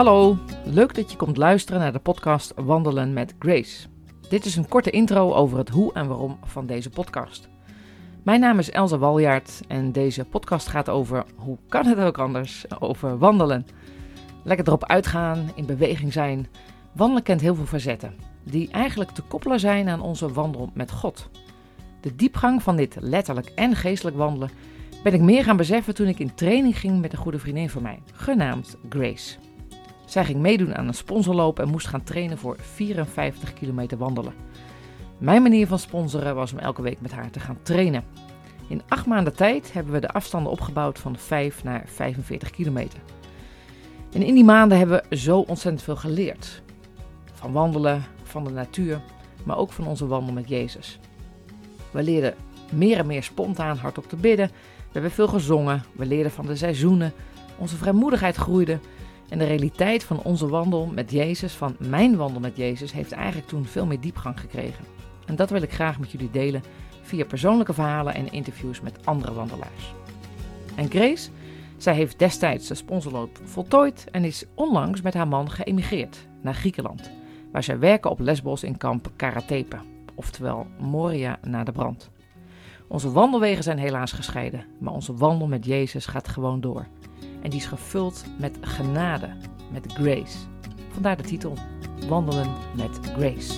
Hallo, leuk dat je komt luisteren naar de podcast Wandelen met Grace. Dit is een korte intro over het hoe en waarom van deze podcast. Mijn naam is Elsa Waljaard en deze podcast gaat over, hoe kan het ook anders, over wandelen. Lekker erop uitgaan, in beweging zijn. Wandelen kent heel veel facetten, die eigenlijk te koppelen zijn aan onze wandel met God. De diepgang van dit letterlijk en geestelijk wandelen ben ik meer gaan beseffen toen ik in training ging met een goede vriendin van mij, genaamd Grace. Zij ging meedoen aan een sponsorloop en moest gaan trainen voor 54 kilometer wandelen. Mijn manier van sponsoren was om elke week met haar te gaan trainen. In acht maanden tijd hebben we de afstanden opgebouwd van 5 naar 45 kilometer. En in die maanden hebben we zo ontzettend veel geleerd. Van wandelen, van de natuur, maar ook van onze wandel met Jezus. We leerden meer en meer spontaan hardop te bidden. We hebben veel gezongen. We leerden van de seizoenen. Onze vrijmoedigheid groeide. En de realiteit van onze wandel met Jezus, van mijn wandel met Jezus, heeft eigenlijk toen veel meer diepgang gekregen. En dat wil ik graag met jullie delen via persoonlijke verhalen en interviews met andere wandelaars. En Grace, zij heeft destijds de sponsorloop voltooid en is onlangs met haar man geëmigreerd naar Griekenland, waar zij werken op Lesbos in kamp Karatepe, oftewel Moria na de brand. Onze wandelwegen zijn helaas gescheiden, maar onze wandel met Jezus gaat gewoon door. En die is gevuld met genade, met grace. Vandaar de titel: Wandelen met Grace.